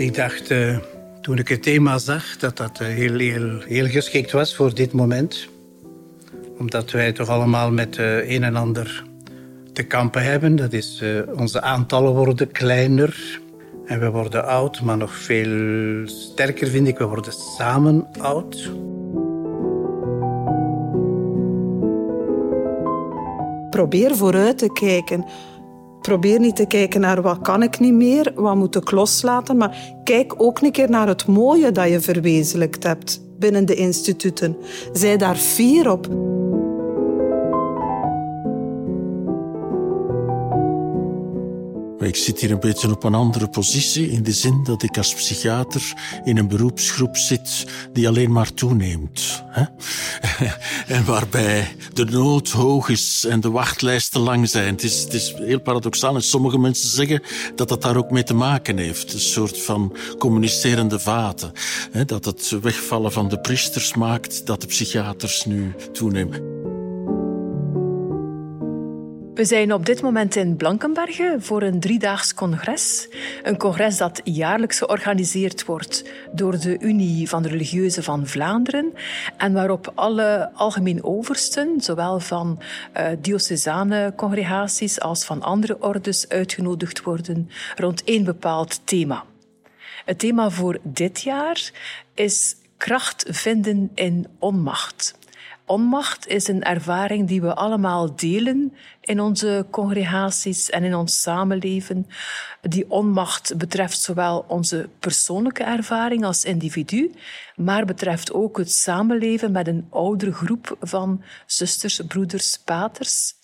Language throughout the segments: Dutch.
Ik dacht, uh, toen ik het thema zag, dat dat uh, heel, heel, heel geschikt was voor dit moment. Omdat wij toch allemaal met uh, een en ander te kampen hebben. Dat is, onze aantallen worden kleiner. En we worden oud, maar nog veel sterker vind ik, we worden samen oud. Probeer vooruit te kijken. Probeer niet te kijken naar wat kan ik niet meer, wat moet ik loslaten, maar kijk ook een keer naar het mooie dat je verwezenlijkt hebt binnen de instituten. Zij daar fier op. Ik zit hier een beetje op een andere positie in de zin dat ik als psychiater in een beroepsgroep zit die alleen maar toeneemt. Hè? en waarbij de nood hoog is en de wachtlijsten lang zijn. Het is, het is heel paradoxaal en sommige mensen zeggen dat dat daar ook mee te maken heeft. Een soort van communicerende vaten. Hè? Dat het wegvallen van de priesters maakt dat de psychiaters nu toenemen. We zijn op dit moment in Blankenberge voor een driedaags congres. Een congres dat jaarlijks georganiseerd wordt door de Unie van de Religieuzen van Vlaanderen en waarop alle algemeen oversten, zowel van uh, diocesane congregaties als van andere ordes, uitgenodigd worden rond één bepaald thema. Het thema voor dit jaar is kracht vinden in onmacht onmacht is een ervaring die we allemaal delen in onze congregaties en in ons samenleven. Die onmacht betreft zowel onze persoonlijke ervaring als individu, maar betreft ook het samenleven met een oudere groep van zusters, broeders, paters.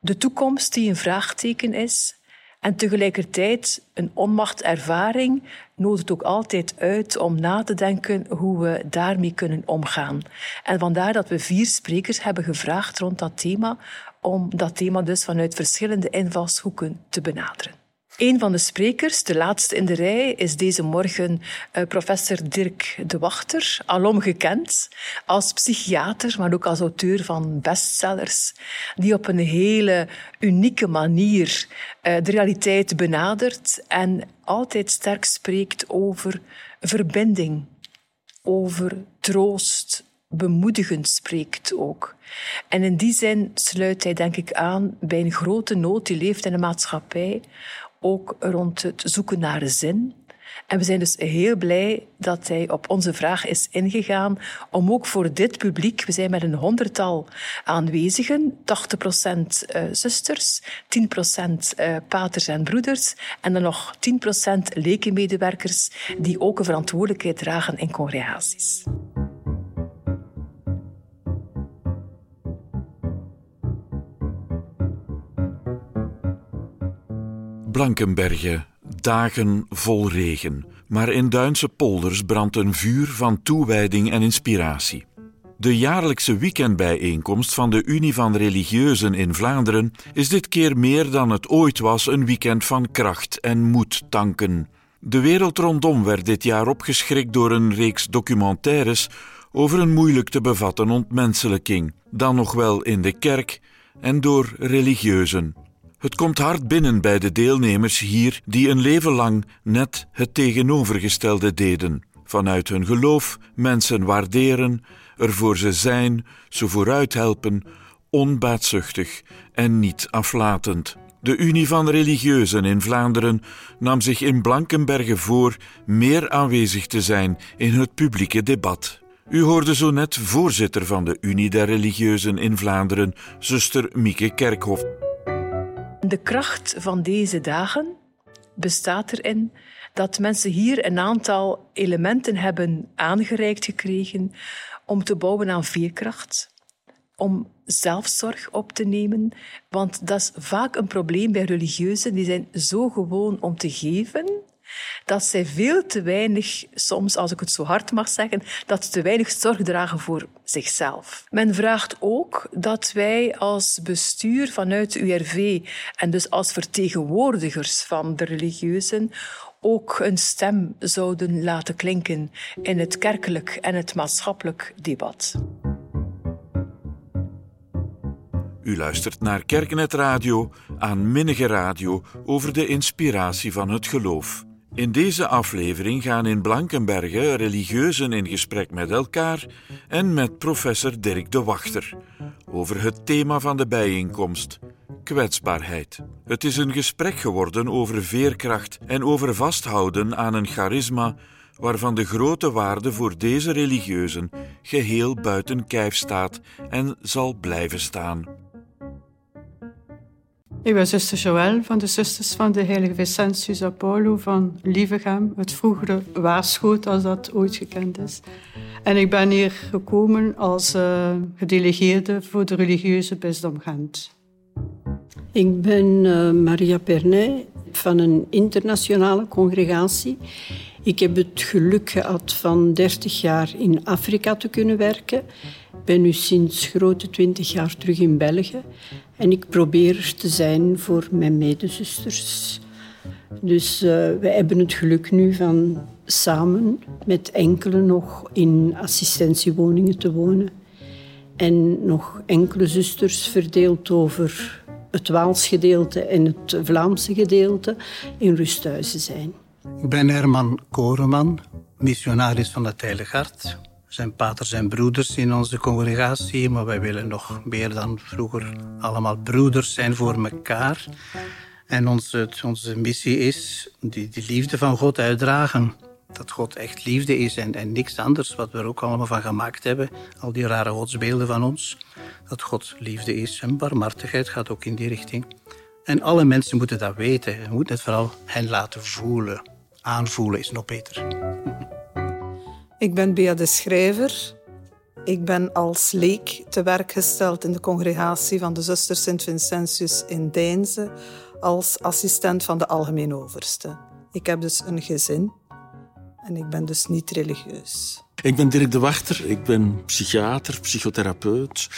De toekomst die een vraagteken is, en tegelijkertijd een onmachtervaring nodigt ook altijd uit om na te denken hoe we daarmee kunnen omgaan. En vandaar dat we vier sprekers hebben gevraagd rond dat thema, om dat thema dus vanuit verschillende invalshoeken te benaderen. Een van de sprekers, de laatste in de rij, is deze morgen uh, professor Dirk de Wachter, alom gekend als psychiater, maar ook als auteur van bestsellers, die op een hele unieke manier uh, de realiteit benadert en altijd sterk spreekt over verbinding, over troost, bemoedigend spreekt ook. En in die zin sluit hij, denk ik, aan bij een grote nood die leeft in de maatschappij, ook rond het zoeken naar zin. En we zijn dus heel blij dat hij op onze vraag is ingegaan om ook voor dit publiek, we zijn met een honderdtal aanwezigen, 80% eh, zusters, 10% eh, paters en broeders en dan nog 10% lekenmedewerkers die ook een verantwoordelijkheid dragen in congregaties. Blankenberge, dagen vol regen, maar in Duinse polders brandt een vuur van toewijding en inspiratie. De jaarlijkse weekendbijeenkomst van de Unie van Religieuzen in Vlaanderen is dit keer meer dan het ooit was een weekend van kracht en moed tanken. De wereld rondom werd dit jaar opgeschrikt door een reeks documentaires over een moeilijk te bevatten ontmenselijking, dan nog wel in de kerk en door religieuzen. Het komt hard binnen bij de deelnemers hier die een leven lang net het tegenovergestelde deden. Vanuit hun geloof mensen waarderen, er voor ze zijn, ze vooruit helpen, onbaatzuchtig en niet aflatend. De Unie van Religieuzen in Vlaanderen nam zich in Blankenberge voor meer aanwezig te zijn in het publieke debat. U hoorde zo net voorzitter van de Unie der Religieuzen in Vlaanderen, zuster Mieke Kerkhoff. De kracht van deze dagen bestaat erin dat mensen hier een aantal elementen hebben aangereikt gekregen om te bouwen aan veerkracht, om zelfzorg op te nemen. Want dat is vaak een probleem bij religieuzen, die zijn zo gewoon om te geven dat zij veel te weinig, soms als ik het zo hard mag zeggen, dat ze te weinig zorg dragen voor zichzelf. Men vraagt ook dat wij als bestuur vanuit de URV en dus als vertegenwoordigers van de religieuzen ook een stem zouden laten klinken in het kerkelijk en het maatschappelijk debat. U luistert naar Kerkenet Radio aan Minnige Radio over de inspiratie van het geloof. In deze aflevering gaan in Blankenberge religieuzen in gesprek met elkaar en met professor Dirk de Wachter over het thema van de bijeenkomst: kwetsbaarheid. Het is een gesprek geworden over veerkracht en over vasthouden aan een charisma waarvan de grote waarde voor deze religieuzen geheel buiten kijf staat en zal blijven staan. Ik ben zuster Joël van de Zusters van de Heilige Vicentius Apollo van Lievegem, het vroegere Waarschoot als dat ooit gekend is. En ik ben hier gekomen als uh, gedelegeerde voor de religieuze bisdom Gent. Ik ben uh, Maria Pernet van een internationale congregatie. Ik heb het geluk gehad van 30 jaar in Afrika te kunnen werken. Ik ben nu sinds grote 20 jaar terug in België. En ik probeer er te zijn voor mijn medezusters. Dus uh, we hebben het geluk nu van samen met enkele nog in assistentiewoningen te wonen. En nog enkele zusters verdeeld over het Waals gedeelte en het Vlaamse gedeelte in rusthuizen zijn. Ik ben Herman Koreman, missionaris van het Heilige Hart. Zijn paters en broeders in onze congregatie, maar wij willen nog meer dan vroeger allemaal broeders zijn voor elkaar. En onze, onze missie is die, die liefde van God uitdragen. Dat God echt liefde is en, en niks anders, wat we er ook allemaal van gemaakt hebben. Al die rare godsbeelden van ons. Dat God liefde is en barmhartigheid gaat ook in die richting. En alle mensen moeten dat weten. Je moet het vooral hen laten voelen aanvoelen is nog beter. Ik ben Bea de Schrijver. Ik ben als leek te werk gesteld in de congregatie van de zuster Sint-Vincentius in Deinze als assistent van de algemeen overste. Ik heb dus een gezin en ik ben dus niet religieus. Ik ben Dirk de Wachter, ik ben psychiater, psychotherapeut.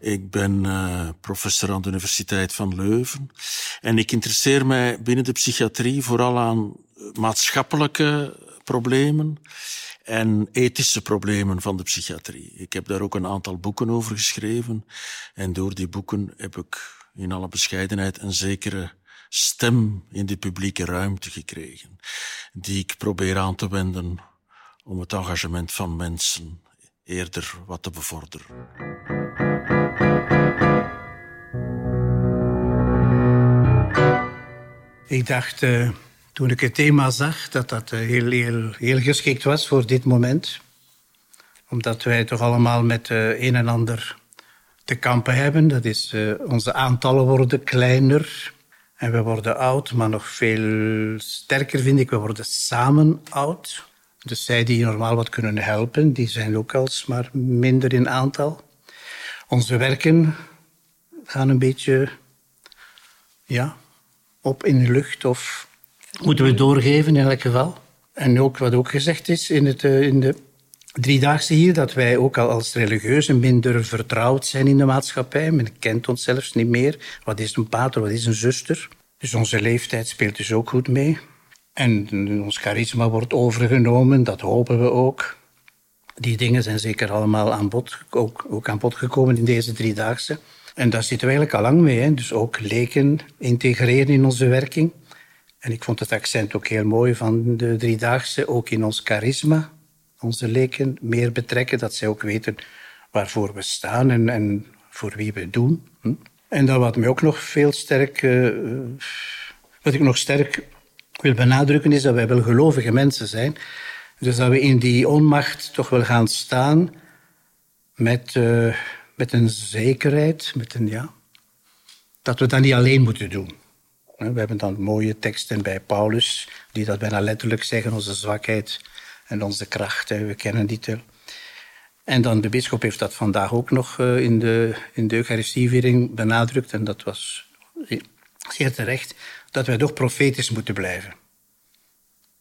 Ik ben uh, professor aan de Universiteit van Leuven. En ik interesseer mij binnen de psychiatrie vooral aan maatschappelijke problemen en ethische problemen van de psychiatrie. Ik heb daar ook een aantal boeken over geschreven. En door die boeken heb ik in alle bescheidenheid een zekere stem in de publieke ruimte gekregen, die ik probeer aan te wenden om het engagement van mensen eerder wat te bevorderen. Ik dacht, uh, toen ik het thema zag, dat dat uh, heel, heel, heel geschikt was voor dit moment. Omdat wij toch allemaal met uh, een en ander te kampen hebben. Dat is, onze aantallen worden kleiner. En we worden oud, maar nog veel sterker vind ik, we worden samen oud. Dus zij die normaal wat kunnen helpen, die zijn ook alsmaar minder in aantal. Onze werken gaan een beetje ja, op in de lucht of moeten we doorgeven in elk geval. En ook wat ook gezegd is in, het, eh, in de driedaagse hier, dat wij ook al als religieuzen minder vertrouwd zijn in de maatschappij. Men kent ons zelfs niet meer. Wat is een pater, wat is een zuster? Dus onze leeftijd speelt dus ook goed mee. En ons charisma wordt overgenomen, dat hopen we ook. Die dingen zijn zeker allemaal aan bod, ook, ook aan bod gekomen in deze driedaagse. En daar zitten we eigenlijk al lang mee. Hè. Dus ook leken integreren in onze werking. En ik vond het accent ook heel mooi van de driedaagse, ook in ons charisma, onze leken meer betrekken, dat zij ook weten waarvoor we staan en, en voor wie we doen. Hm. En dan wat mij ook nog veel sterk, uh, wat ik nog sterk wil benadrukken, is dat wij wel gelovige mensen zijn. Dus dat we in die onmacht toch wel gaan staan met, uh, met een zekerheid, met een ja, dat we dat niet alleen moeten doen. We hebben dan mooie teksten bij Paulus, die dat bijna letterlijk zeggen, onze zwakheid en onze kracht. We kennen die te. En dan de bisschop heeft dat vandaag ook nog eh, in de, in de Eucharistieviering benadrukt, en dat was zeer terecht, dat wij toch profetisch moeten blijven.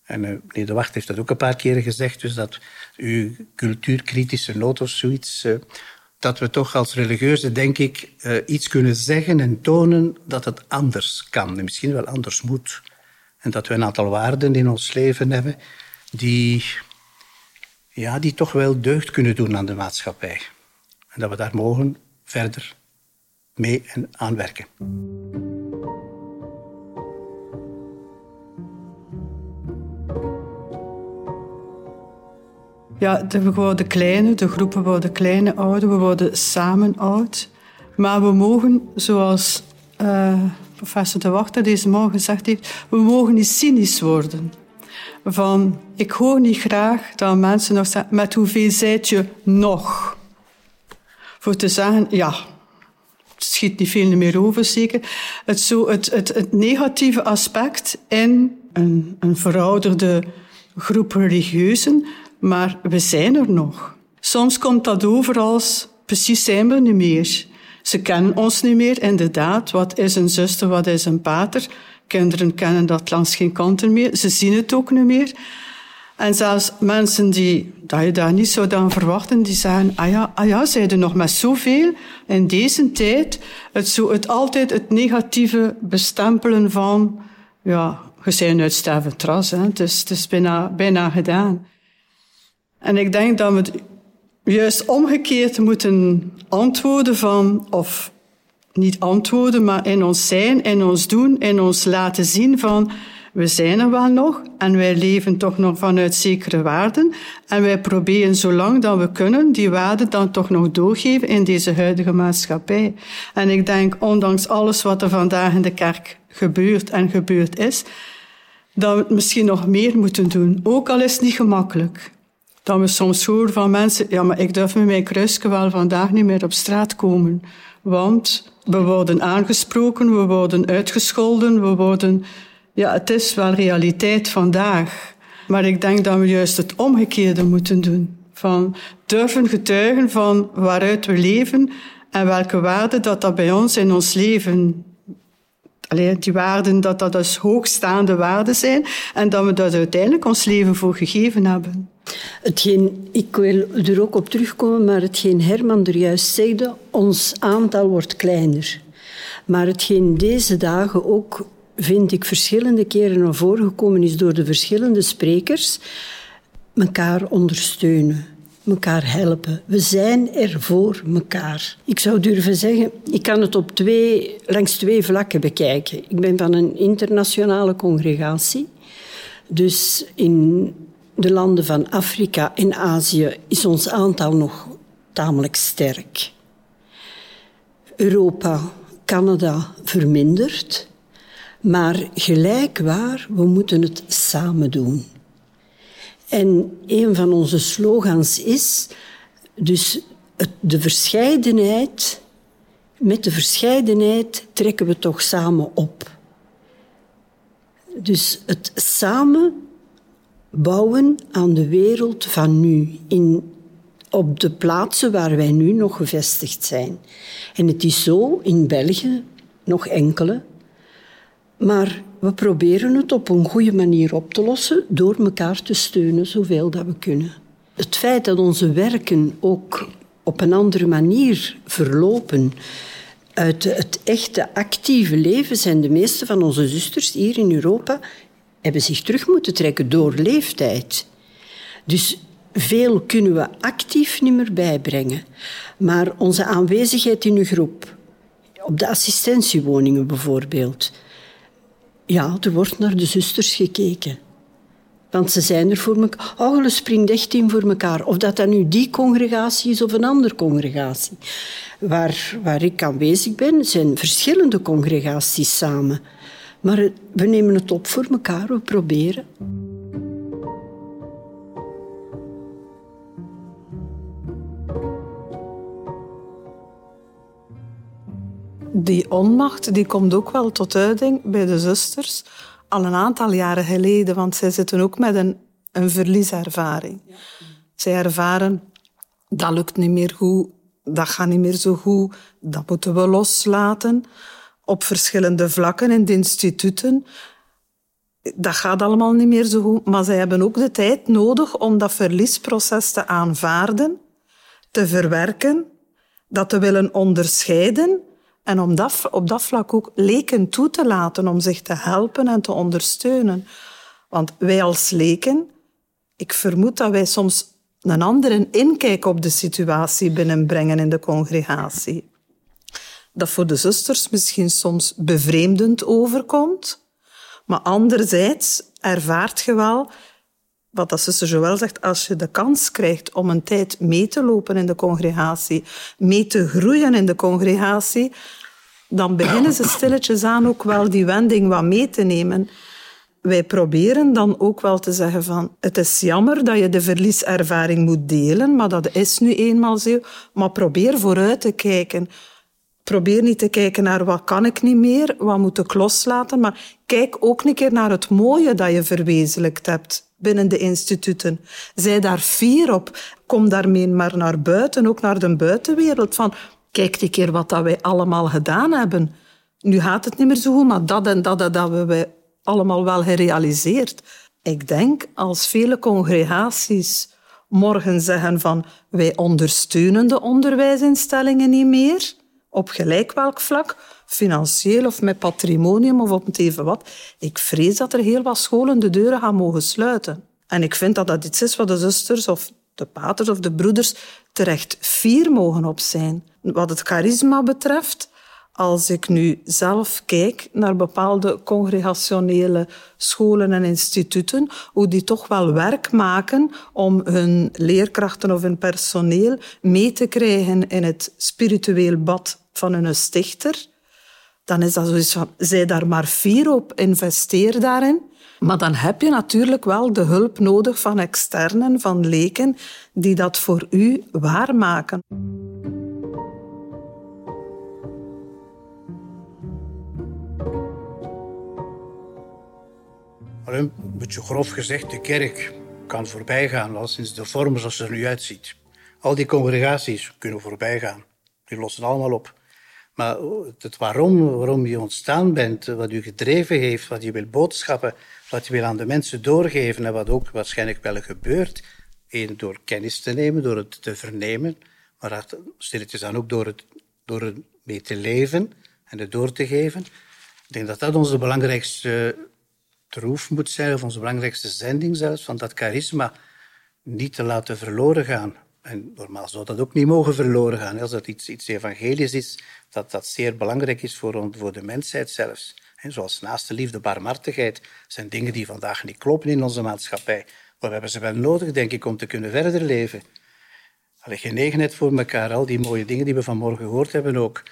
En uh, meneer De Wacht heeft dat ook een paar keren gezegd, dus dat uw cultuurkritische noot of zoiets, dat we toch als religieuze, denk ik, uh, iets kunnen zeggen en tonen dat het anders kan en misschien wel anders moet. En dat we een aantal waarden in ons leven hebben die, ja, die toch wel deugd kunnen doen aan de maatschappij. En dat we daar mogen verder mee en aan werken. Ja, we worden kleiner, de groepen worden kleiner, ouder, we worden samen oud. Maar we mogen, zoals uh, professor De Wachter deze morgen gezegd heeft, we mogen niet cynisch worden. Van, ik hoor niet graag dat mensen nog zeggen, met hoeveel zijt je nog? Voor te zeggen, ja, het schiet niet veel meer over zeker. Het, zo, het, het, het negatieve aspect in een, een verouderde groep religieuzen, maar we zijn er nog. Soms komt dat over als, precies zijn we niet meer. Ze kennen ons niet meer, inderdaad. Wat is een zuster, wat is een pater? Kinderen kennen dat langs geen kanten meer. Ze zien het ook niet meer. En zelfs mensen die dat je daar niet zou dan verwachten, die zeggen, ah ja, ah ja, zeiden nog met zoveel in deze tijd, het, zo, het altijd het negatieve bestempelen van, ja, je zijn uit sterven tras, hè. Het, het is bijna, bijna gedaan. En ik denk dat we juist omgekeerd moeten antwoorden van, of niet antwoorden, maar in ons zijn, in ons doen, in ons laten zien van, we zijn er wel nog en wij leven toch nog vanuit zekere waarden. En wij proberen zolang dat we kunnen die waarden dan toch nog doorgeven in deze huidige maatschappij. En ik denk, ondanks alles wat er vandaag in de kerk gebeurt en gebeurd is, dat we het misschien nog meer moeten doen. Ook al is het niet gemakkelijk. Dat we soms horen van mensen, ja, maar ik durf met mijn kruisje wel vandaag niet meer op straat komen. Want we worden aangesproken, we worden uitgescholden, we worden ja, het is wel realiteit vandaag. Maar ik denk dat we juist het omgekeerde moeten doen. Van durven getuigen van waaruit we leven en welke waarden dat dat bij ons in ons leven die waarden, dat dat dus hoogstaande waarden zijn en dat we daar uiteindelijk ons leven voor gegeven hebben. Ik wil er ook op terugkomen, maar hetgeen Herman er juist zegde, ons aantal wordt kleiner. Maar hetgeen deze dagen ook vind ik verschillende keren naar voren gekomen is door de verschillende sprekers, elkaar ondersteunen, elkaar helpen. We zijn er voor elkaar. Ik zou durven zeggen, ik kan het op twee, langs twee vlakken bekijken. Ik ben van een internationale congregatie. Dus in de landen van Afrika en Azië is ons aantal nog tamelijk sterk. Europa, Canada verminderd. Maar gelijk waar, we moeten het samen doen. En een van onze slogans is dus de verscheidenheid, met de verscheidenheid trekken we toch samen op. Dus het samen bouwen aan de wereld van nu, in, op de plaatsen waar wij nu nog gevestigd zijn. En het is zo in België, nog enkele, maar we proberen het op een goede manier op te lossen door elkaar te steunen zoveel dat we kunnen. Het feit dat onze werken ook op een andere manier verlopen uit het echte actieve leven zijn de meeste van onze zusters hier in Europa hebben zich terug moeten trekken door leeftijd. Dus veel kunnen we actief niet meer bijbrengen. Maar onze aanwezigheid in een groep, op de assistentiewoningen bijvoorbeeld, ja, er wordt naar de zusters gekeken. Want ze zijn er voor elkaar. Oh, springt echt in voor elkaar. Of dat dan nu die congregatie is of een andere congregatie. Waar, waar ik aanwezig ben, zijn verschillende congregaties samen. Maar we nemen het op voor elkaar, we proberen. die onmacht die komt ook wel tot uiting bij de zusters al een aantal jaren geleden, want zij zitten ook met een, een verlieservaring. Zij ervaren, dat lukt niet meer goed, dat gaat niet meer zo goed, dat moeten we loslaten. Op verschillende vlakken in de instituten. Dat gaat allemaal niet meer zo goed, maar zij hebben ook de tijd nodig om dat verliesproces te aanvaarden, te verwerken, dat te willen onderscheiden en om dat, op dat vlak ook leken toe te laten om zich te helpen en te ondersteunen. Want wij als leken, ik vermoed dat wij soms een andere inkijk op de situatie binnenbrengen in de congregatie. Dat voor de zusters misschien soms bevreemdend overkomt, maar anderzijds ervaart je wel wat dat zuster Joël zegt, als je de kans krijgt om een tijd mee te lopen in de congregatie, mee te groeien in de congregatie, dan beginnen ze stilletjes aan ook wel die wending wat mee te nemen. Wij proberen dan ook wel te zeggen van het is jammer dat je de verlieservaring moet delen, maar dat is nu eenmaal zo. Maar probeer vooruit te kijken. Probeer niet te kijken naar wat kan ik niet meer, wat moet ik loslaten, maar kijk ook een keer naar het mooie dat je verwezenlijkt hebt binnen de instituten. Zij daar fier op. Kom daarmee maar naar buiten, ook naar de buitenwereld. Van, kijk een keer wat dat wij allemaal gedaan hebben. Nu gaat het niet meer zo goed, maar dat en dat, dat hebben we allemaal wel gerealiseerd. Ik denk, als vele congregaties morgen zeggen van wij ondersteunen de onderwijsinstellingen niet meer, op gelijk welk vlak, financieel of met patrimonium of op het even wat. Ik vrees dat er heel wat scholen de deuren gaan mogen sluiten. En ik vind dat dat iets is wat de zusters of de paters of de broeders terecht fier mogen op zijn. Wat het charisma betreft, als ik nu zelf kijk naar bepaalde congregationele scholen en instituten, hoe die toch wel werk maken om hun leerkrachten of hun personeel mee te krijgen in het spiritueel bad van hun stichter, dan is dat zoiets van, zij daar maar vier op, investeer daarin. Maar dan heb je natuurlijk wel de hulp nodig van externen, van leken, die dat voor u waarmaken. Een beetje grof gezegd, de kerk kan voorbijgaan al sinds de vorm zoals ze er nu uitziet. Al die congregaties kunnen voorbijgaan. Die lossen allemaal op. Maar het waarom, waarom je ontstaan bent, wat je gedreven heeft, wat je wil boodschappen, wat je wil aan de mensen doorgeven en wat ook waarschijnlijk wel gebeurt, één, door kennis te nemen, door het te vernemen, maar stilletjes aan ook door het, door mee te leven en het door te geven. Ik denk dat dat onze belangrijkste troef moet zijn, of onze belangrijkste zending zelfs, van dat charisma niet te laten verloren gaan. En normaal zou dat ook niet mogen verloren gaan. Als dat iets, iets evangelisch is, dat dat zeer belangrijk is voor, voor de mensheid zelfs. Zoals naaste liefde, barmhartigheid, zijn dingen die vandaag niet kloppen in onze maatschappij. Maar we hebben ze wel nodig, denk ik, om te kunnen verder leven. Allee, genegenheid voor elkaar, al die mooie dingen die we vanmorgen gehoord hebben ook.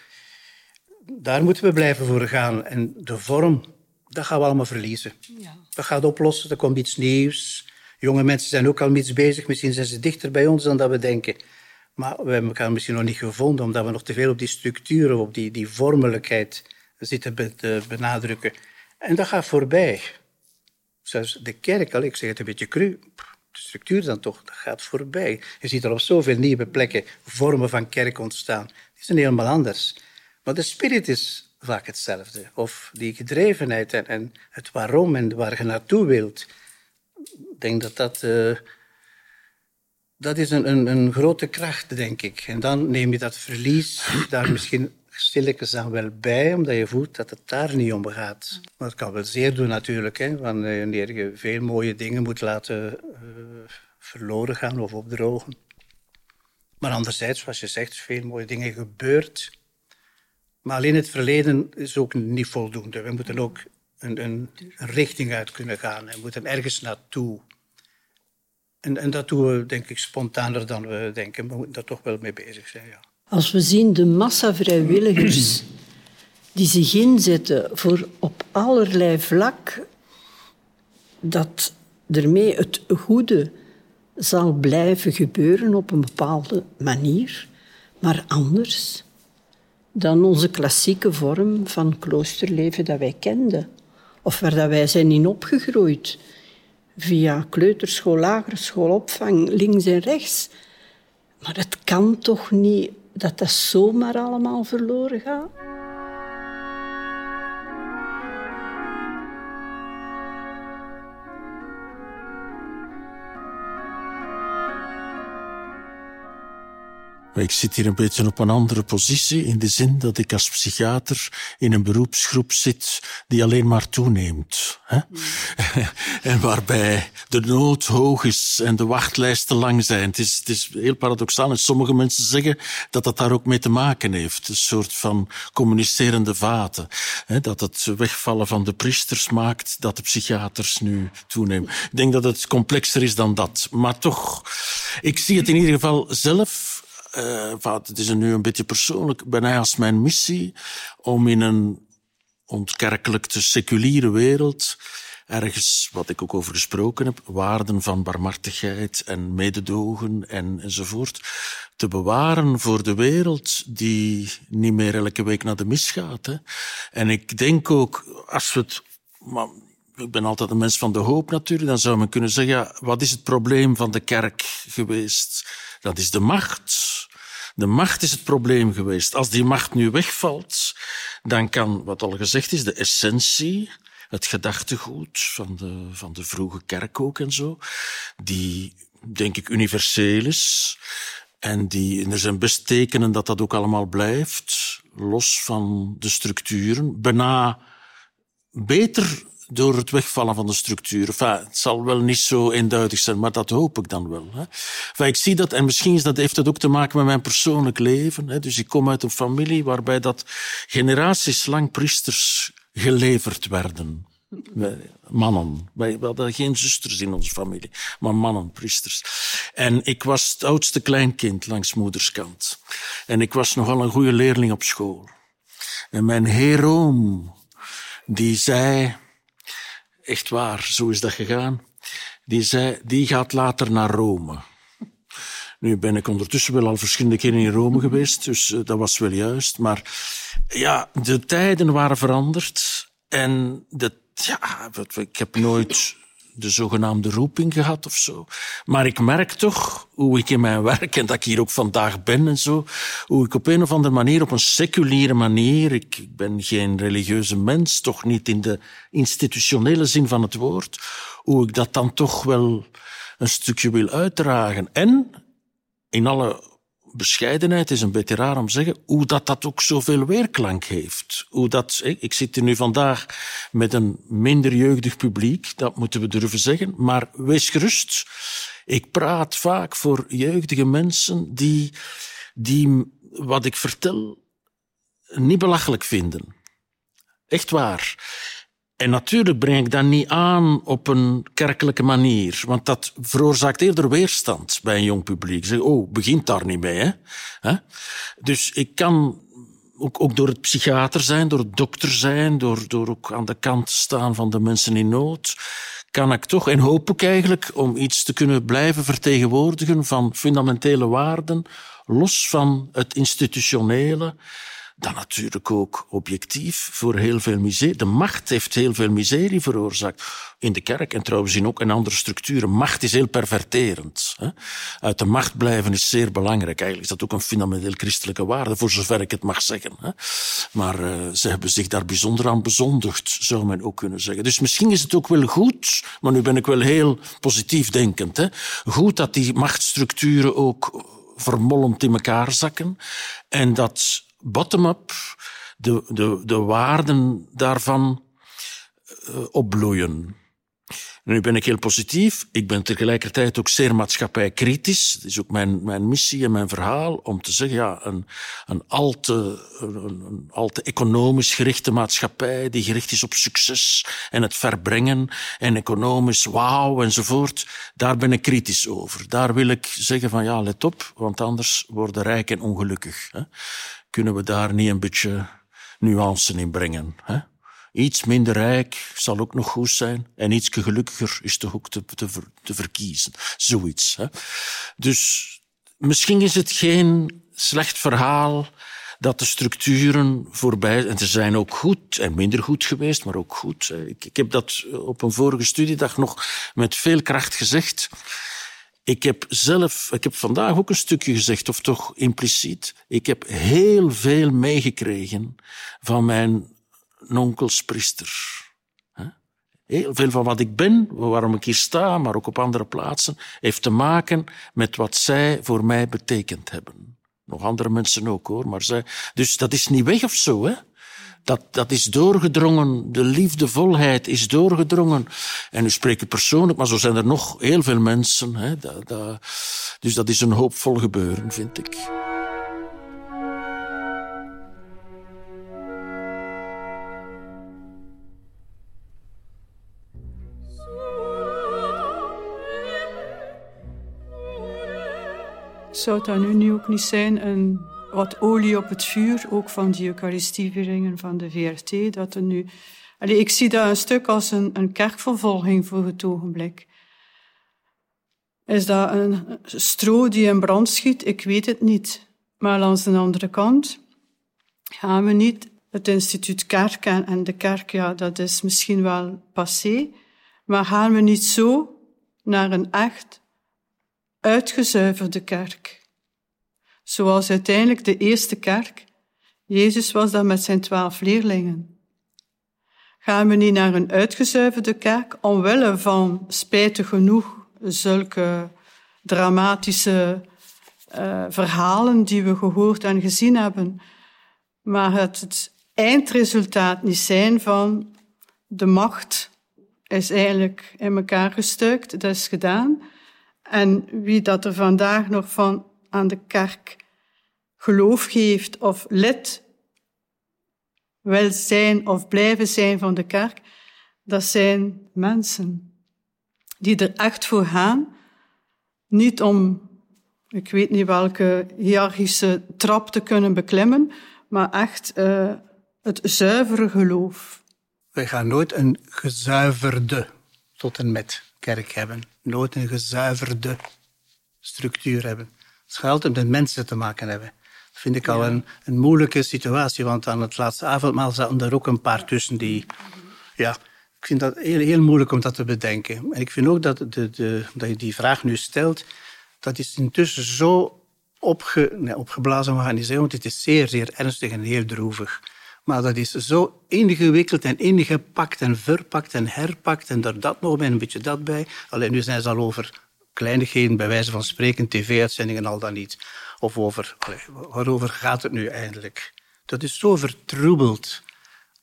Daar moeten we blijven voor gaan. En de vorm, dat gaan we allemaal verliezen. Ja. Dat gaat oplossen, er komt iets nieuws. Jonge mensen zijn ook al iets bezig. Misschien zijn ze dichter bij ons dan dat we denken. Maar we hebben elkaar misschien nog niet gevonden, omdat we nog te veel op die structuren, op die, die vormelijkheid zitten te benadrukken. En dat gaat voorbij. Zelfs de kerk, al, ik zeg het een beetje cru, de structuur dan toch, dat gaat voorbij. Je ziet er op zoveel nieuwe plekken vormen van kerk ontstaan. Die zijn helemaal anders. Maar de spirit is vaak hetzelfde. Of die gedrevenheid en, en het waarom en waar je naartoe wilt. Denk dat dat... Uh, dat is een, een, een, grote kracht, denk ik. En dan neem je dat verlies daar misschien stilletjes aan wel bij, omdat je voelt dat het daar niet om gaat. Maar kan wel zeer doen natuurlijk, hè, wanneer je veel mooie dingen moet laten uh, verloren gaan of opdrogen. Maar anderzijds, zoals je zegt, veel mooie dingen gebeurd. Maar alleen het verleden is ook niet voldoende. We moeten ook een, een, richting uit kunnen gaan. We moeten ergens naartoe. En, en dat doen we, denk ik, spontaner dan we denken. We moeten daar toch wel mee bezig zijn, ja. Als we zien de massa vrijwilligers die zich inzetten voor op allerlei vlak dat ermee het goede zal blijven gebeuren op een bepaalde manier, maar anders dan onze klassieke vorm van kloosterleven dat wij kenden of waar dat wij zijn in opgegroeid via kleuterschool, lagere schoolopvang, links en rechts. Maar het kan toch niet dat dat zomaar allemaal verloren gaat? Maar ik zit hier een beetje op een andere positie, in de zin dat ik als psychiater in een beroepsgroep zit die alleen maar toeneemt. Hè? en waarbij de nood hoog is en de wachtlijsten lang zijn. Het is, het is heel paradoxaal en sommige mensen zeggen dat dat daar ook mee te maken heeft. Een soort van communicerende vaten. Hè? Dat het wegvallen van de priesters maakt dat de psychiaters nu toenemen. Ik denk dat het complexer is dan dat. Maar toch, ik zie het in ieder geval zelf uh, het is nu een beetje persoonlijk, bijna als mijn missie om in een ontkerkelijkte, seculiere wereld ergens, wat ik ook over gesproken heb, waarden van barmhartigheid en mededogen en, enzovoort, te bewaren voor de wereld die niet meer elke week naar de mis gaat. Hè. En ik denk ook, als we het... Maar, ik ben altijd een mens van de hoop natuurlijk, dan zou men kunnen zeggen, wat is het probleem van de kerk geweest? Dat is de macht. De macht is het probleem geweest. Als die macht nu wegvalt, dan kan, wat al gezegd is, de essentie, het gedachtegoed van de, van de vroege kerk ook en zo, die, denk ik, universeel is. En, die, en er zijn best tekenen dat dat ook allemaal blijft, los van de structuren. Bijna beter door het wegvallen van de structuur. Het zal wel niet zo eenduidig zijn, maar dat hoop ik dan wel. Hè. Ik zie dat, en misschien is dat, heeft dat ook te maken met mijn persoonlijk leven. Hè. Dus ik kom uit een familie waarbij dat generaties lang priesters geleverd werden. Mannen. Wij hadden geen zusters in onze familie, maar mannen, priesters. En ik was het oudste kleinkind langs moederskant. En ik was nogal een goede leerling op school. En mijn heroom, die zei, echt waar, zo is dat gegaan. Die zei, die gaat later naar Rome. Nu ben ik ondertussen wel al verschillende keren in Rome geweest, dus uh, dat was wel juist. Maar ja, de tijden waren veranderd. En de, ja, ik heb nooit de zogenaamde roeping gehad of zo. Maar ik merk toch hoe ik in mijn werk, en dat ik hier ook vandaag ben en zo, hoe ik op een of andere manier, op een seculiere manier, ik, ik ben geen religieuze mens, toch niet in de institutionele zin van het woord, hoe ik dat dan toch wel een stukje wil uitdragen. En in alle bescheidenheid is een beetje raar om te zeggen, hoe dat, dat ook zoveel weerklank heeft. Hoe dat, ik zit hier nu vandaag met een minder jeugdig publiek, dat moeten we durven zeggen, maar wees gerust. Ik praat vaak voor jeugdige mensen die, die wat ik vertel niet belachelijk vinden. Echt waar. En natuurlijk breng ik dat niet aan op een kerkelijke manier, want dat veroorzaakt eerder weerstand bij een jong publiek. Zeg, oh, begint daar niet mee, hè? Dus ik kan ook, ook door het psychiater zijn, door het dokter zijn, door, door ook aan de kant te staan van de mensen in nood, kan ik toch, en hoop ik eigenlijk, om iets te kunnen blijven vertegenwoordigen van fundamentele waarden, los van het institutionele, dan natuurlijk ook objectief voor heel veel miserie. De macht heeft heel veel miserie veroorzaakt. In de kerk en trouwens in ook in andere structuren. Macht is heel perverterend. Hè? Uit de macht blijven is zeer belangrijk. Eigenlijk is dat ook een fundamenteel christelijke waarde, voor zover ik het mag zeggen. Hè? Maar uh, ze hebben zich daar bijzonder aan bezondigd, zou men ook kunnen zeggen. Dus misschien is het ook wel goed, maar nu ben ik wel heel positief denkend. Hè? Goed dat die machtsstructuren ook vermolmd in elkaar zakken en dat bottom-up de, de, de waarden daarvan uh, opbloeien. Nu ben ik heel positief. Ik ben tegelijkertijd ook zeer maatschappijkritisch. Dat is ook mijn, mijn missie en mijn verhaal om te zeggen, ja, een, een, al te, een, al te economisch gerichte maatschappij die gericht is op succes en het verbrengen en economisch wauw enzovoort, daar ben ik kritisch over. Daar wil ik zeggen van, ja, let op, want anders worden rijk en ongelukkig. Hè kunnen we daar niet een beetje nuance in brengen? Hè? Iets minder rijk zal ook nog goed zijn. En iets gelukkiger is toch ook te, te, verkiezen. Zoiets. Hè? Dus misschien is het geen slecht verhaal dat de structuren voorbij... En ze zijn ook goed en minder goed geweest, maar ook goed. Ik heb dat op een vorige studiedag nog met veel kracht gezegd. Ik heb zelf, ik heb vandaag ook een stukje gezegd, of toch impliciet. Ik heb heel veel meegekregen van mijn onkelspriester. Heel veel van wat ik ben, waarom ik hier sta, maar ook op andere plaatsen, heeft te maken met wat zij voor mij betekend hebben. Nog andere mensen ook hoor. Maar zij, dus dat is niet weg of zo, hè? Dat, dat is doorgedrongen, de liefdevolheid is doorgedrongen. En nu spreek ik persoonlijk, maar zo zijn er nog heel veel mensen. Hè, dus dat is een hoopvol gebeuren, vind ik. Zou dat nu, nu ook niet zijn een wat olie op het vuur, ook van die Eucharistievieringen van de VRT, dat er nu... Allee, ik zie dat een stuk als een, een kerkvervolging voor het ogenblik. Is dat een stro die in brand schiet? Ik weet het niet. Maar langs de andere kant gaan we niet het instituut kerk en de kerk, ja, dat is misschien wel passé, maar gaan we niet zo naar een echt uitgezuiverde kerk? Zoals uiteindelijk de eerste kerk. Jezus was dan met zijn twaalf leerlingen. Gaan we niet naar een uitgezuiverde kerk omwille van, spijtig genoeg, zulke dramatische uh, verhalen die we gehoord en gezien hebben, maar het, het eindresultaat niet zijn van de macht is eigenlijk in elkaar gestuikt, dat is gedaan. En wie dat er vandaag nog van aan de kerk geloof geeft of lid wil zijn of blijven zijn van de kerk, dat zijn mensen die er echt voor gaan, niet om, ik weet niet welke hiërarchische trap te kunnen beklimmen, maar echt uh, het zuivere geloof. Wij gaan nooit een gezuiverde tot en met kerk hebben. Nooit een gezuiverde structuur hebben. Het gaat altijd met mensen te maken hebben vind ik al een, een moeilijke situatie. Want aan het laatste avondmaal zaten er ook een paar tussen die... Ja, ik vind dat heel, heel moeilijk om dat te bedenken. En ik vind ook dat, de, de, dat je die vraag nu stelt, dat is intussen zo opge, nee, opgeblazen, maar niet zeggen, want het is zeer, zeer ernstig en heel droevig. Maar dat is zo ingewikkeld en ingepakt en verpakt en herpakt en er dat nog bij een beetje dat bij. Alleen nu zijn ze al over kleinigheden, bij wijze van spreken, tv-uitzendingen al dan niet. Of over, waarover gaat het nu eigenlijk? Dat is zo vertroebeld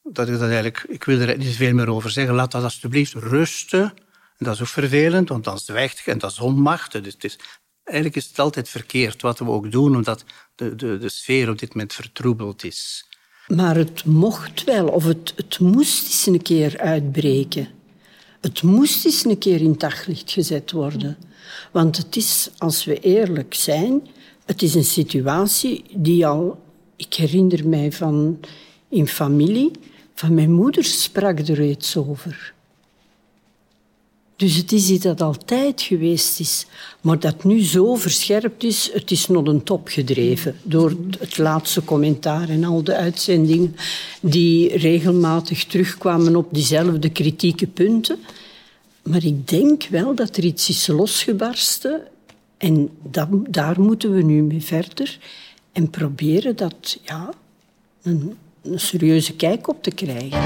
dat ik dat eigenlijk, ik wil er niet veel meer over zeggen. Laat dat alsjeblieft rusten. En dat is ook vervelend, want dan zwijgt je en dat is onmacht. Dus het is, eigenlijk is het altijd verkeerd wat we ook doen, omdat de, de, de sfeer op dit moment vertroebeld is. Maar het mocht wel, of het, het moest eens een keer uitbreken. Het moest eens een keer in daglicht gezet worden. Want het is, als we eerlijk zijn, het is een situatie die al... Ik herinner mij van in familie, van mijn moeder sprak er iets over. Dus het is iets dat altijd geweest is. Maar dat nu zo verscherpt is, het is nog een top gedreven. Door het laatste commentaar en al de uitzendingen die regelmatig terugkwamen op diezelfde kritieke punten. Maar ik denk wel dat er iets is losgebarsten en daar moeten we nu mee verder en proberen dat, ja, een, een serieuze kijk op te krijgen.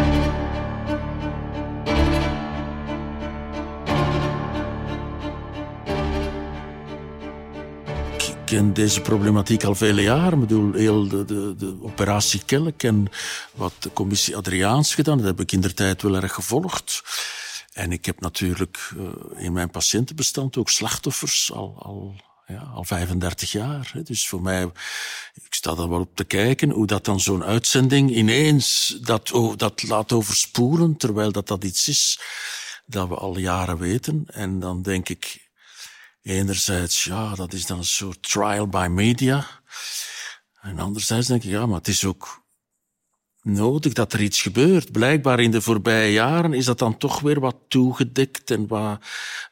Ik ken deze problematiek al vele jaren. Ik bedoel, heel de, de, de operatie Kelk en wat de commissie Adriaans gedaan, dat heb ik in der tijd wel erg gevolgd. En ik heb natuurlijk uh, in mijn patiëntenbestand ook slachtoffers al, al, ja, al 35 jaar. Dus voor mij, ik sta er wel op te kijken hoe dat dan zo'n uitzending ineens dat, dat laat overspoelen, terwijl dat dat iets is dat we al jaren weten. En dan denk ik, enerzijds, ja, dat is dan een soort trial by media. En anderzijds denk ik, ja, maar het is ook nodig dat er iets gebeurt. Blijkbaar in de voorbije jaren is dat dan toch weer wat toegedekt en wat,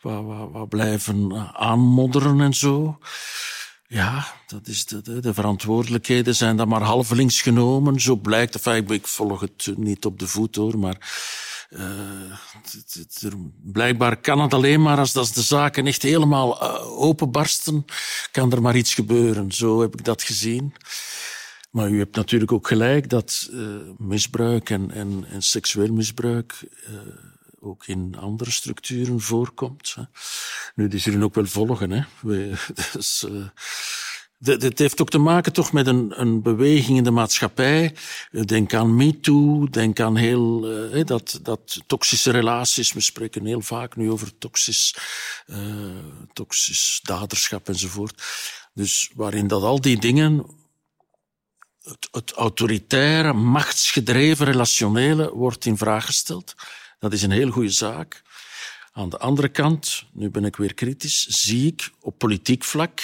wat, wat, blijven eh, aanmodderen en zo. Ja, dat is de, de, de, verantwoordelijkheden zijn dan maar halvelings genomen. Zo blijkt, enfin, ik, volg het niet op de voet hoor, maar er, blijkbaar kan het alleen maar als, als de zaken echt helemaal uh, openbarsten, kan er maar iets gebeuren. Zo heb ik dat gezien. Maar u hebt natuurlijk ook gelijk dat uh, misbruik en, en, en, seksueel misbruik uh, ook in andere structuren voorkomt. Hè. Nu, die zullen ook wel volgen. Hè. We, dus, uh, Het heeft ook te maken toch met een, een beweging in de maatschappij. Denk aan MeToo, denk aan heel uh, dat, dat toxische relaties. We spreken heel vaak nu over toxisch, uh, toxisch daderschap enzovoort. Dus waarin dat al die dingen, het, autoritaire, machtsgedreven relationele wordt in vraag gesteld. Dat is een heel goede zaak. Aan de andere kant, nu ben ik weer kritisch, zie ik op politiek vlak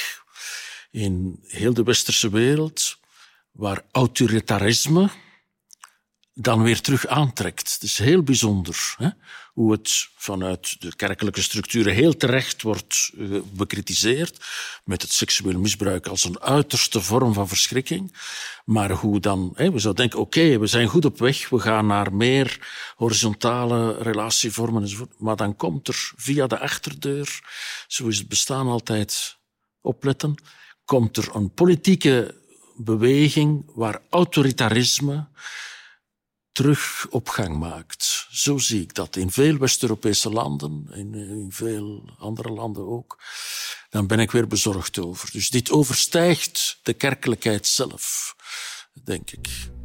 in heel de westerse wereld waar autoritarisme dan weer terug aantrekt. Het is heel bijzonder hè? Hoe het vanuit de kerkelijke structuren heel terecht wordt uh, bekritiseerd, met het seksueel misbruik als een uiterste vorm van verschrikking. Maar hoe dan, we zouden denken, oké, we zijn goed op weg, we gaan naar meer horizontale relatievormen enzovoort. Maar dan komt er via de achterdeur, zo is het bestaan altijd opletten, komt er een politieke beweging waar autoritarisme terug op gang maakt. Zo zie ik dat in veel West-Europese landen, in, in, veel andere landen ook. Dan ben ik weer bezorgd over. Dus dit overstijgt de kerkelijkheid zelf, denk ik.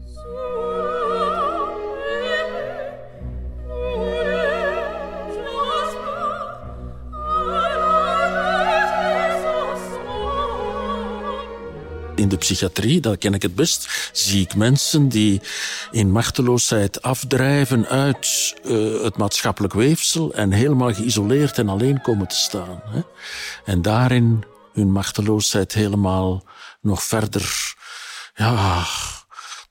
In de psychiatrie, dat ken ik het best, zie ik mensen die in machteloosheid afdrijven uit uh, het maatschappelijk weefsel en helemaal geïsoleerd en alleen komen te staan. Hè? En daarin hun machteloosheid helemaal nog verder, ja,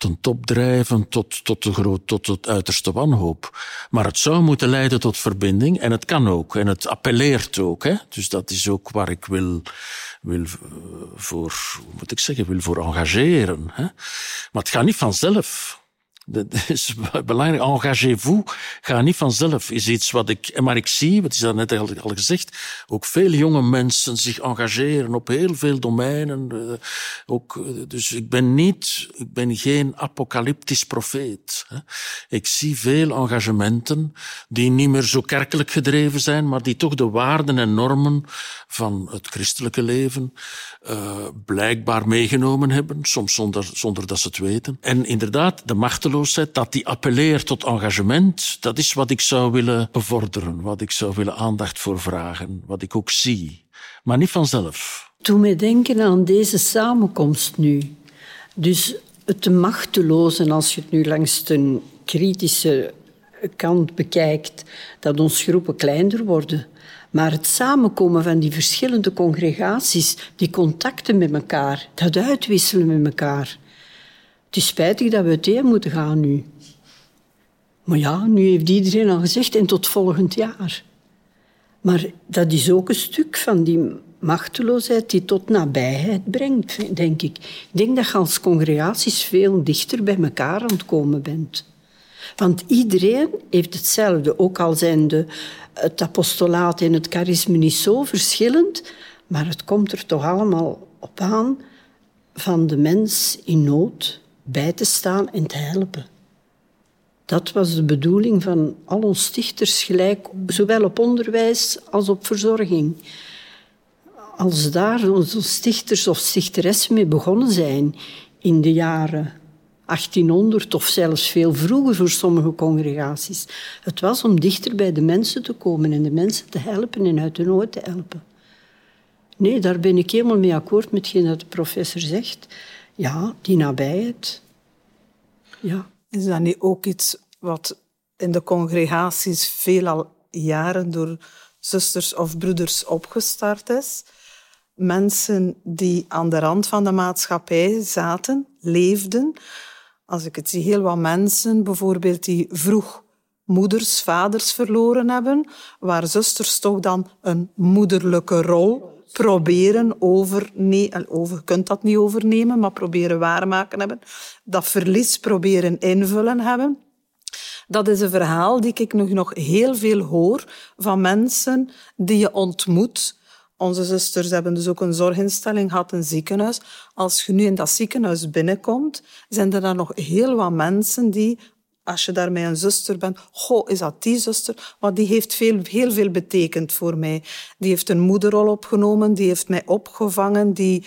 ten top drijven tot, tot, de groot, tot het uiterste wanhoop. Maar het zou moeten leiden tot verbinding en het kan ook. En het appelleert ook. Hè? Dus dat is ook waar ik wil, wil eh, voor, moet ik zeggen, wil voor engageren. Hè? Maar het gaat niet vanzelf. Dat is belangrijk. Engagez-vous. Ga niet vanzelf. Is iets wat ik, maar ik zie, wat is dat net al gezegd, ook veel jonge mensen zich engageren op heel veel domeinen. Eh, ook, eh, dus ik ben niet, ik ben geen apocalyptisch profeet. Ik zie veel engagementen die niet meer zo kerkelijk gedreven zijn, maar die toch de waarden en normen van het christelijke leven uh, blijkbaar meegenomen hebben, soms zonder, zonder dat ze het weten. En inderdaad, de machteloosheid, dat die appelleert tot engagement, dat is wat ik zou willen bevorderen, wat ik zou willen aandacht voor vragen, wat ik ook zie. Maar niet vanzelf. Toen we denken aan deze samenkomst nu, dus het machteloze, als je het nu langs de kritische kant bekijkt, dat ons groepen kleiner worden maar het samenkomen van die verschillende congregaties, die contacten met elkaar, dat uitwisselen met elkaar. Het is spijtig dat we uiteen moeten gaan nu. Maar ja, nu heeft iedereen al gezegd en tot volgend jaar. Maar dat is ook een stuk van die machteloosheid die tot nabijheid brengt, denk ik. Ik denk dat je als congregaties veel dichter bij elkaar aan het komen bent. Want iedereen heeft hetzelfde, ook al zijn de, het apostolaat en het charisme niet zo verschillend, maar het komt er toch allemaal op aan van de mens in nood bij te staan en te helpen. Dat was de bedoeling van al ons stichters gelijk, zowel op onderwijs als op verzorging. Als daar onze stichters of stichteressen mee begonnen zijn in de jaren 1800 of zelfs veel vroeger voor sommige congregaties. Het was om dichter bij de mensen te komen en de mensen te helpen en uit de nood te helpen. Nee, daar ben ik helemaal mee akkoord met wat de professor zegt. Ja, die nabijheid. Ja. Is dat niet ook iets wat in de congregaties veel al jaren door zusters of broeders opgestart is? Mensen die aan de rand van de maatschappij zaten, leefden, als ik het zie, heel wat mensen bijvoorbeeld die vroeg moeders, vaders verloren hebben, waar zusters toch dan een moederlijke rol proberen over, nee, over, je kunt dat niet overnemen, maar proberen waarmaken hebben, dat verlies proberen invullen hebben. Dat is een verhaal die ik nog heel veel hoor van mensen die je ontmoet onze zusters hebben dus ook een zorginstelling gehad, een ziekenhuis. Als je nu in dat ziekenhuis binnenkomt, zijn er dan nog heel wat mensen die, als je daar met een zuster bent, goh, is dat die zuster? Want die heeft veel, heel veel betekend voor mij. Die heeft een moederrol opgenomen, die heeft mij opgevangen, die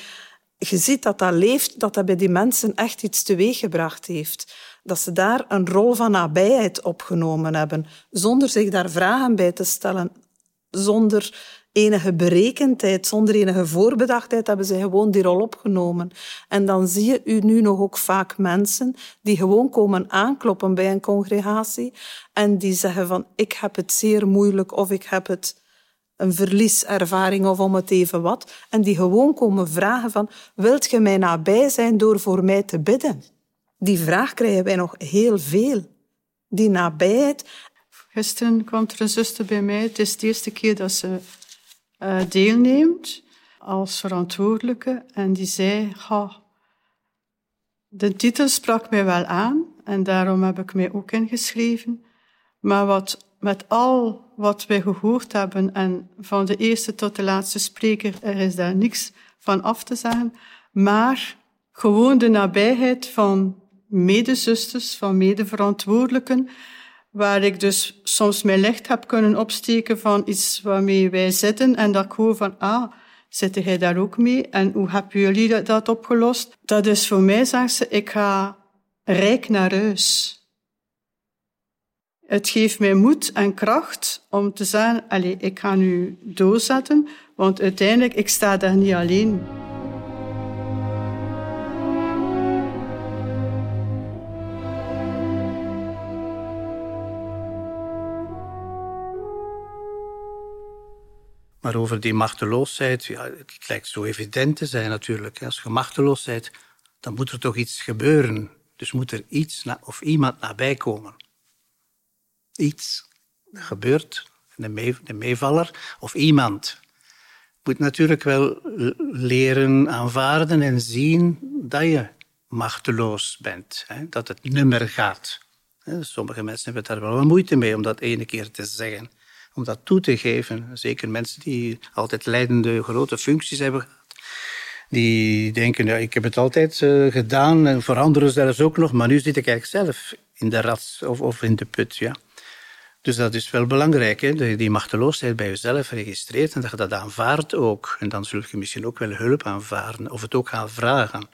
je ziet dat dat leeft, dat dat bij die mensen echt iets teweeggebracht heeft. Dat ze daar een rol van nabijheid opgenomen hebben, zonder zich daar vragen bij te stellen, zonder enige berekendheid, zonder enige voorbedachtheid, hebben ze gewoon die rol opgenomen. En dan zie je u nu nog ook vaak mensen die gewoon komen aankloppen bij een congregatie en die zeggen van ik heb het zeer moeilijk of ik heb het een verlieservaring of om het even wat. En die gewoon komen vragen van wilt je mij nabij zijn door voor mij te bidden? Die vraag krijgen wij nog heel veel. Die nabijheid. Gisteren kwam er een zuster bij mij. Het is de eerste keer dat ze uh, deelneemt als verantwoordelijke. En die zei, de titel sprak mij wel aan en daarom heb ik mij ook ingeschreven. Maar wat, met al wat wij gehoord hebben en van de eerste tot de laatste spreker, er is daar niks van af te zeggen. Maar gewoon de nabijheid van medezusters, van medeverantwoordelijken, waar ik dus soms mijn licht heb kunnen opsteken van iets waarmee wij zitten en dat ik hoor van, ah, zit jij daar ook mee? En hoe hebben jullie dat opgelost? Dat is voor mij, zegt ze, ik ga rijk naar huis. Het geeft mij moed en kracht om te zeggen, allez, ik ga nu doorzetten, want uiteindelijk, ik sta daar niet alleen. Maar over die machteloosheid, ja, het lijkt zo evident te zijn natuurlijk. Als je machteloos bent, dan moet er toch iets gebeuren. Dus moet er iets of iemand nabij komen. Iets gebeurt, een, een meevaller of iemand. moet natuurlijk wel leren aanvaarden en zien dat je machteloos bent. Hè? Dat het nummer gaat. Sommige mensen hebben daar wel moeite mee om dat ene keer te zeggen om dat toe te geven. Zeker mensen die altijd leidende grote functies hebben gehad. Die denken, ja, ik heb het altijd uh, gedaan en voor anderen zelfs ook nog, maar nu zit ik eigenlijk zelf in de rat of, of in de put. Ja. Dus dat is wel belangrijk, hè? die machteloosheid bij jezelf registreert en dat je dat aanvaardt ook. En dan zul je misschien ook wel hulp aanvaarden of het ook gaan vragen.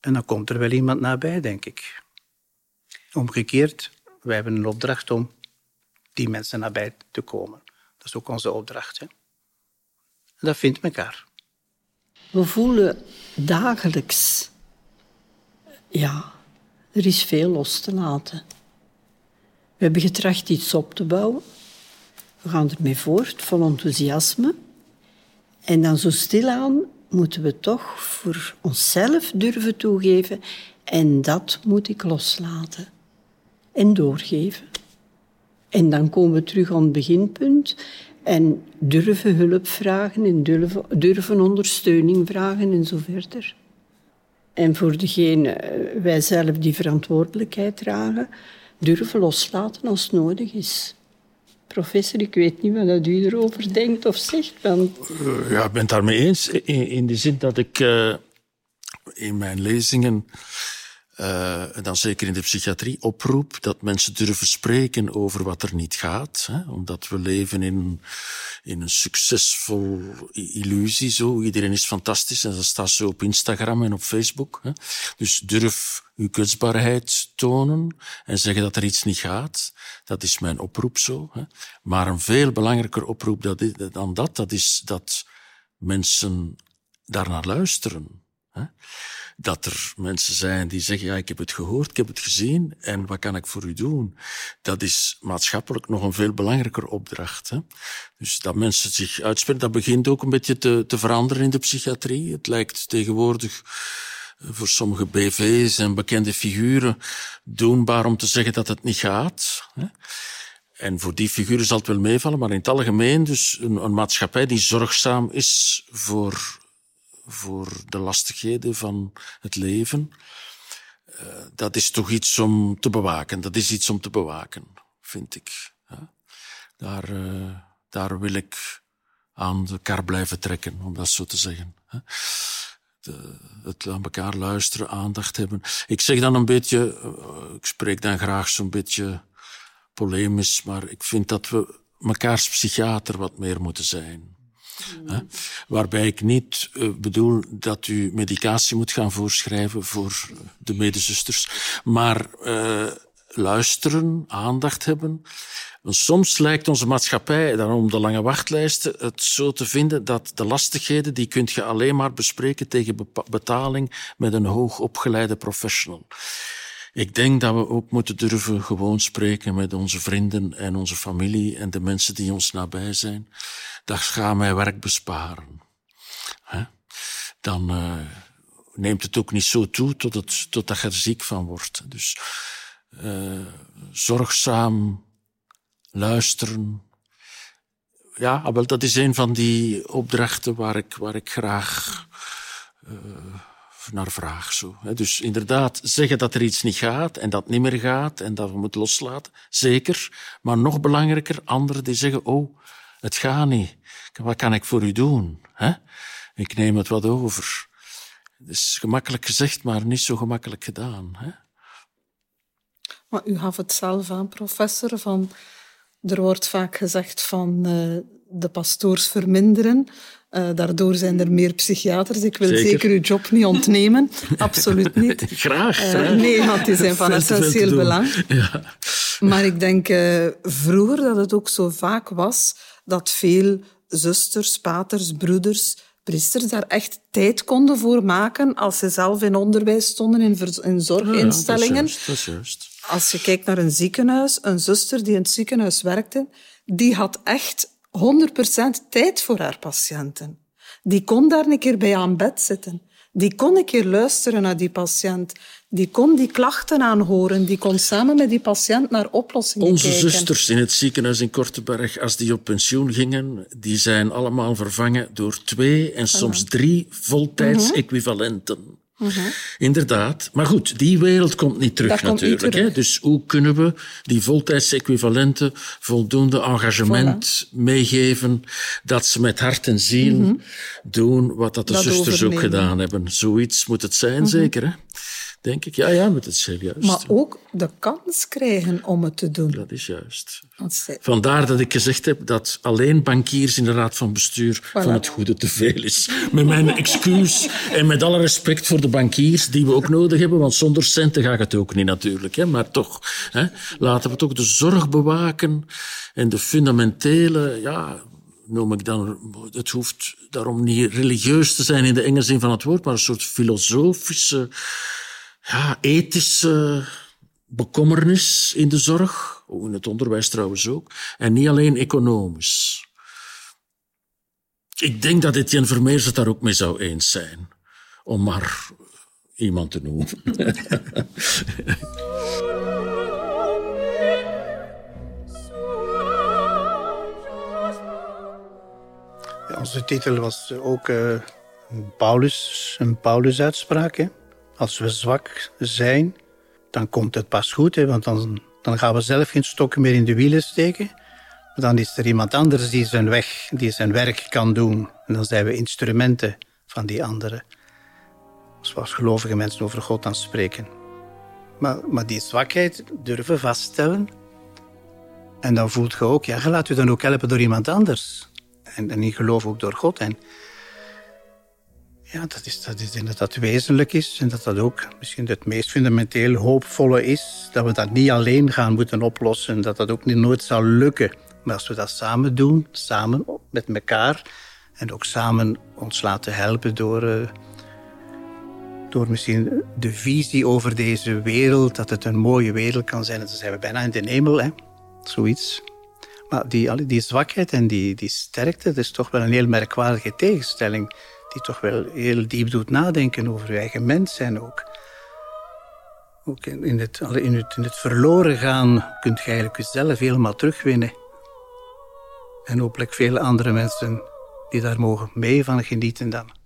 En dan komt er wel iemand nabij, denk ik. Omgekeerd, wij hebben een opdracht om die mensen nabij te komen. Dat is ook onze opdracht. Hè? Dat vindt elkaar. We voelen dagelijks, ja, er is veel los te laten. We hebben getracht iets op te bouwen. We gaan ermee voort, vol enthousiasme. En dan zo stilaan moeten we toch voor onszelf durven toegeven. En dat moet ik loslaten en doorgeven. En dan komen we terug aan het beginpunt en durven hulp vragen en durven, durven ondersteuning vragen en zo verder. En voor degene, eh, wij zelf die verantwoordelijkheid dragen, durven loslaten als nodig is. Professor, ik weet niet wat u erover denkt of zegt. Want... Eh, ja, ik ben het daarmee eens. In, de zin dat ik uh, in mijn lezingen uh, dan zeker in de psychiatrie, oproep dat mensen durven spreken over wat er niet gaat. Hè? Omdat we leven in, in een succesvol illusie. Zo. Iedereen is fantastisch en dat staat zo op Instagram en op Facebook. Hè? Dus durf uw kwetsbaarheid tonen en zeggen dat er iets niet gaat. Dat is mijn oproep zo. Hè? Maar een veel belangrijker oproep dan dat, dat is dat mensen daarnaar luisteren. Hè? Dat er mensen zijn die zeggen, ja, ik heb het gehoord, ik heb het gezien en wat kan ik voor u doen? Dat is maatschappelijk nog een veel belangrijker opdracht. Hè? Dus dat mensen zich uitspreken, dat begint ook een beetje te, te veranderen in de psychiatrie. Het lijkt tegenwoordig eh, voor sommige BV's en bekende figuren doenbaar om te zeggen dat het niet gaat. Hè? En voor die figuren zal het wel meevallen, maar in het algemeen dus een, een maatschappij die zorgzaam is voor voor de lastigheden van het leven. Uh, dat is toch iets om te bewaken. Dat is iets om te bewaken, vind ik. Daar, uh, daar wil ik aan de kar blijven trekken, om dat zo te zeggen. De, het aan elkaar luisteren, aandacht hebben. Ik zeg dan een beetje, uh, ik spreek dan graag zo'n beetje polemisch, maar ik vind dat we mekaars psychiater wat meer moeten zijn. Waarbij ik niet uh, bedoel dat u medicatie moet gaan voorschrijven voor de medezusters, maar uh, luisteren, aandacht hebben. Soms lijkt onze maatschappij, daarom de lange wachtlijsten, het zo te vinden dat de lastigheden, die kunt je alleen maar bespreken tegen betaling met een hoogopgeleide professional. Ik denk dat we ook moeten durven gewoon spreken met onze vrienden en onze familie en de mensen die ons nabij zijn. Dat gaat mij werk besparen. Dan uh, neemt het ook niet zo toe tot het, totdat je er ziek van wordt. Dus uh, zorgzaam luisteren. Ja, wel, dat is een van die opdrachten waar ik, waar ik graag uh, naar vraag. Zo. Dus inderdaad, zeggen dat er iets niet gaat en dat niet meer gaat en dat we moeten loslaten, zeker. Maar nog belangrijker, anderen die zeggen, oh, het gaat niet. Wat kan ik voor u doen? Hè? Ik neem het wat over. Het is gemakkelijk gezegd, maar niet zo gemakkelijk gedaan. Hè? Maar u gaf het zelf aan, professor, van er wordt vaak gezegd van uh, de pastoors verminderen. Uh, daardoor zijn er meer psychiaters. Ik wil zeker, zeker uw job niet ontnemen. Absoluut niet. graag. Uh, nee, want die zijn van essentieel belang. Ja. Maar ik denk uh, vroeger dat het ook zo vaak was dat veel zusters, paters, broeders, priesters daar echt tijd konden voor maken als ze zelf in onderwijs stonden, in, in zorginstellingen. Ja, dat is juist. Als je kijkt naar een ziekenhuis, een zuster die in het ziekenhuis werkte, die had echt 100% tijd voor haar patiënten. Die kon daar een keer bij aan bed zitten. Die kon een keer luisteren naar die patiënt. Die kon die klachten aanhoren. Die kon samen met die patiënt naar oplossingen Onze kijken. Onze zusters in het ziekenhuis in Korteberg, als die op pensioen gingen, die zijn allemaal vervangen door twee en soms drie voltijds-equivalenten. Mm -hmm. Inderdaad. Maar goed, die wereld komt niet terug dat natuurlijk. Niet terug. Hè? Dus hoe kunnen we die voltijdsequivalenten voldoende engagement voilà. meegeven dat ze met hart en ziel mm -hmm. doen wat dat de dat zusters overnemen. ook gedaan hebben. Zoiets moet het zijn, mm -hmm. zeker. Hè? Denk ik. Ja, ja, met het serieus. Maar ook de kans krijgen om het te doen. Dat is juist. Vandaar dat ik gezegd heb dat alleen bankiers in de raad van bestuur voilà. van het goede te veel is. Met mijn excuus en met alle respect voor de bankiers die we ook nodig hebben, want zonder centen gaat het ook niet natuurlijk. Hè? Maar toch, hè? laten we toch de zorg bewaken en de fundamentele, ja, noem ik dan, het hoeft daarom niet religieus te zijn in de enge zin van het woord, maar een soort filosofische, ja, ethische bekommernis in de zorg, in het onderwijs trouwens ook, en niet alleen economisch. Ik denk dat Etienne Vermeers het daar ook mee zou eens zijn, om maar iemand te noemen. Onze titel was ook uh, Paulus, een Paulus-uitspraak. Als we zwak zijn, dan komt het pas goed. Hè? Want dan, dan gaan we zelf geen stokken meer in de wielen steken. Dan is er iemand anders die zijn weg, die zijn werk kan doen. En dan zijn we instrumenten van die anderen. Zoals gelovige mensen over God aan spreken. Maar, maar die zwakheid durven vaststellen. En dan voelt je ook, ja, je laat je dan ook helpen door iemand anders. En, en in geloof ook door God. En ja, dat is, dat is dat dat wezenlijk is. En dat dat ook misschien het meest fundamenteel hoopvolle is. Dat we dat niet alleen gaan moeten oplossen. Dat dat ook niet nooit zal lukken. Maar als we dat samen doen, samen met elkaar. En ook samen ons laten helpen door, uh, door misschien de visie over deze wereld. Dat het een mooie wereld kan zijn. En dan zijn we bijna in de hemel, hè. Zoiets. Maar die, die zwakheid en die, die sterkte, dat is toch wel een heel merkwaardige tegenstelling. Die toch wel heel diep doet nadenken over je eigen mens zijn ook. Ook in het, in het, in het verloren gaan kunt je eigenlijk jezelf helemaal terugwinnen. En hopelijk vele andere mensen die daar mogen mee van genieten dan.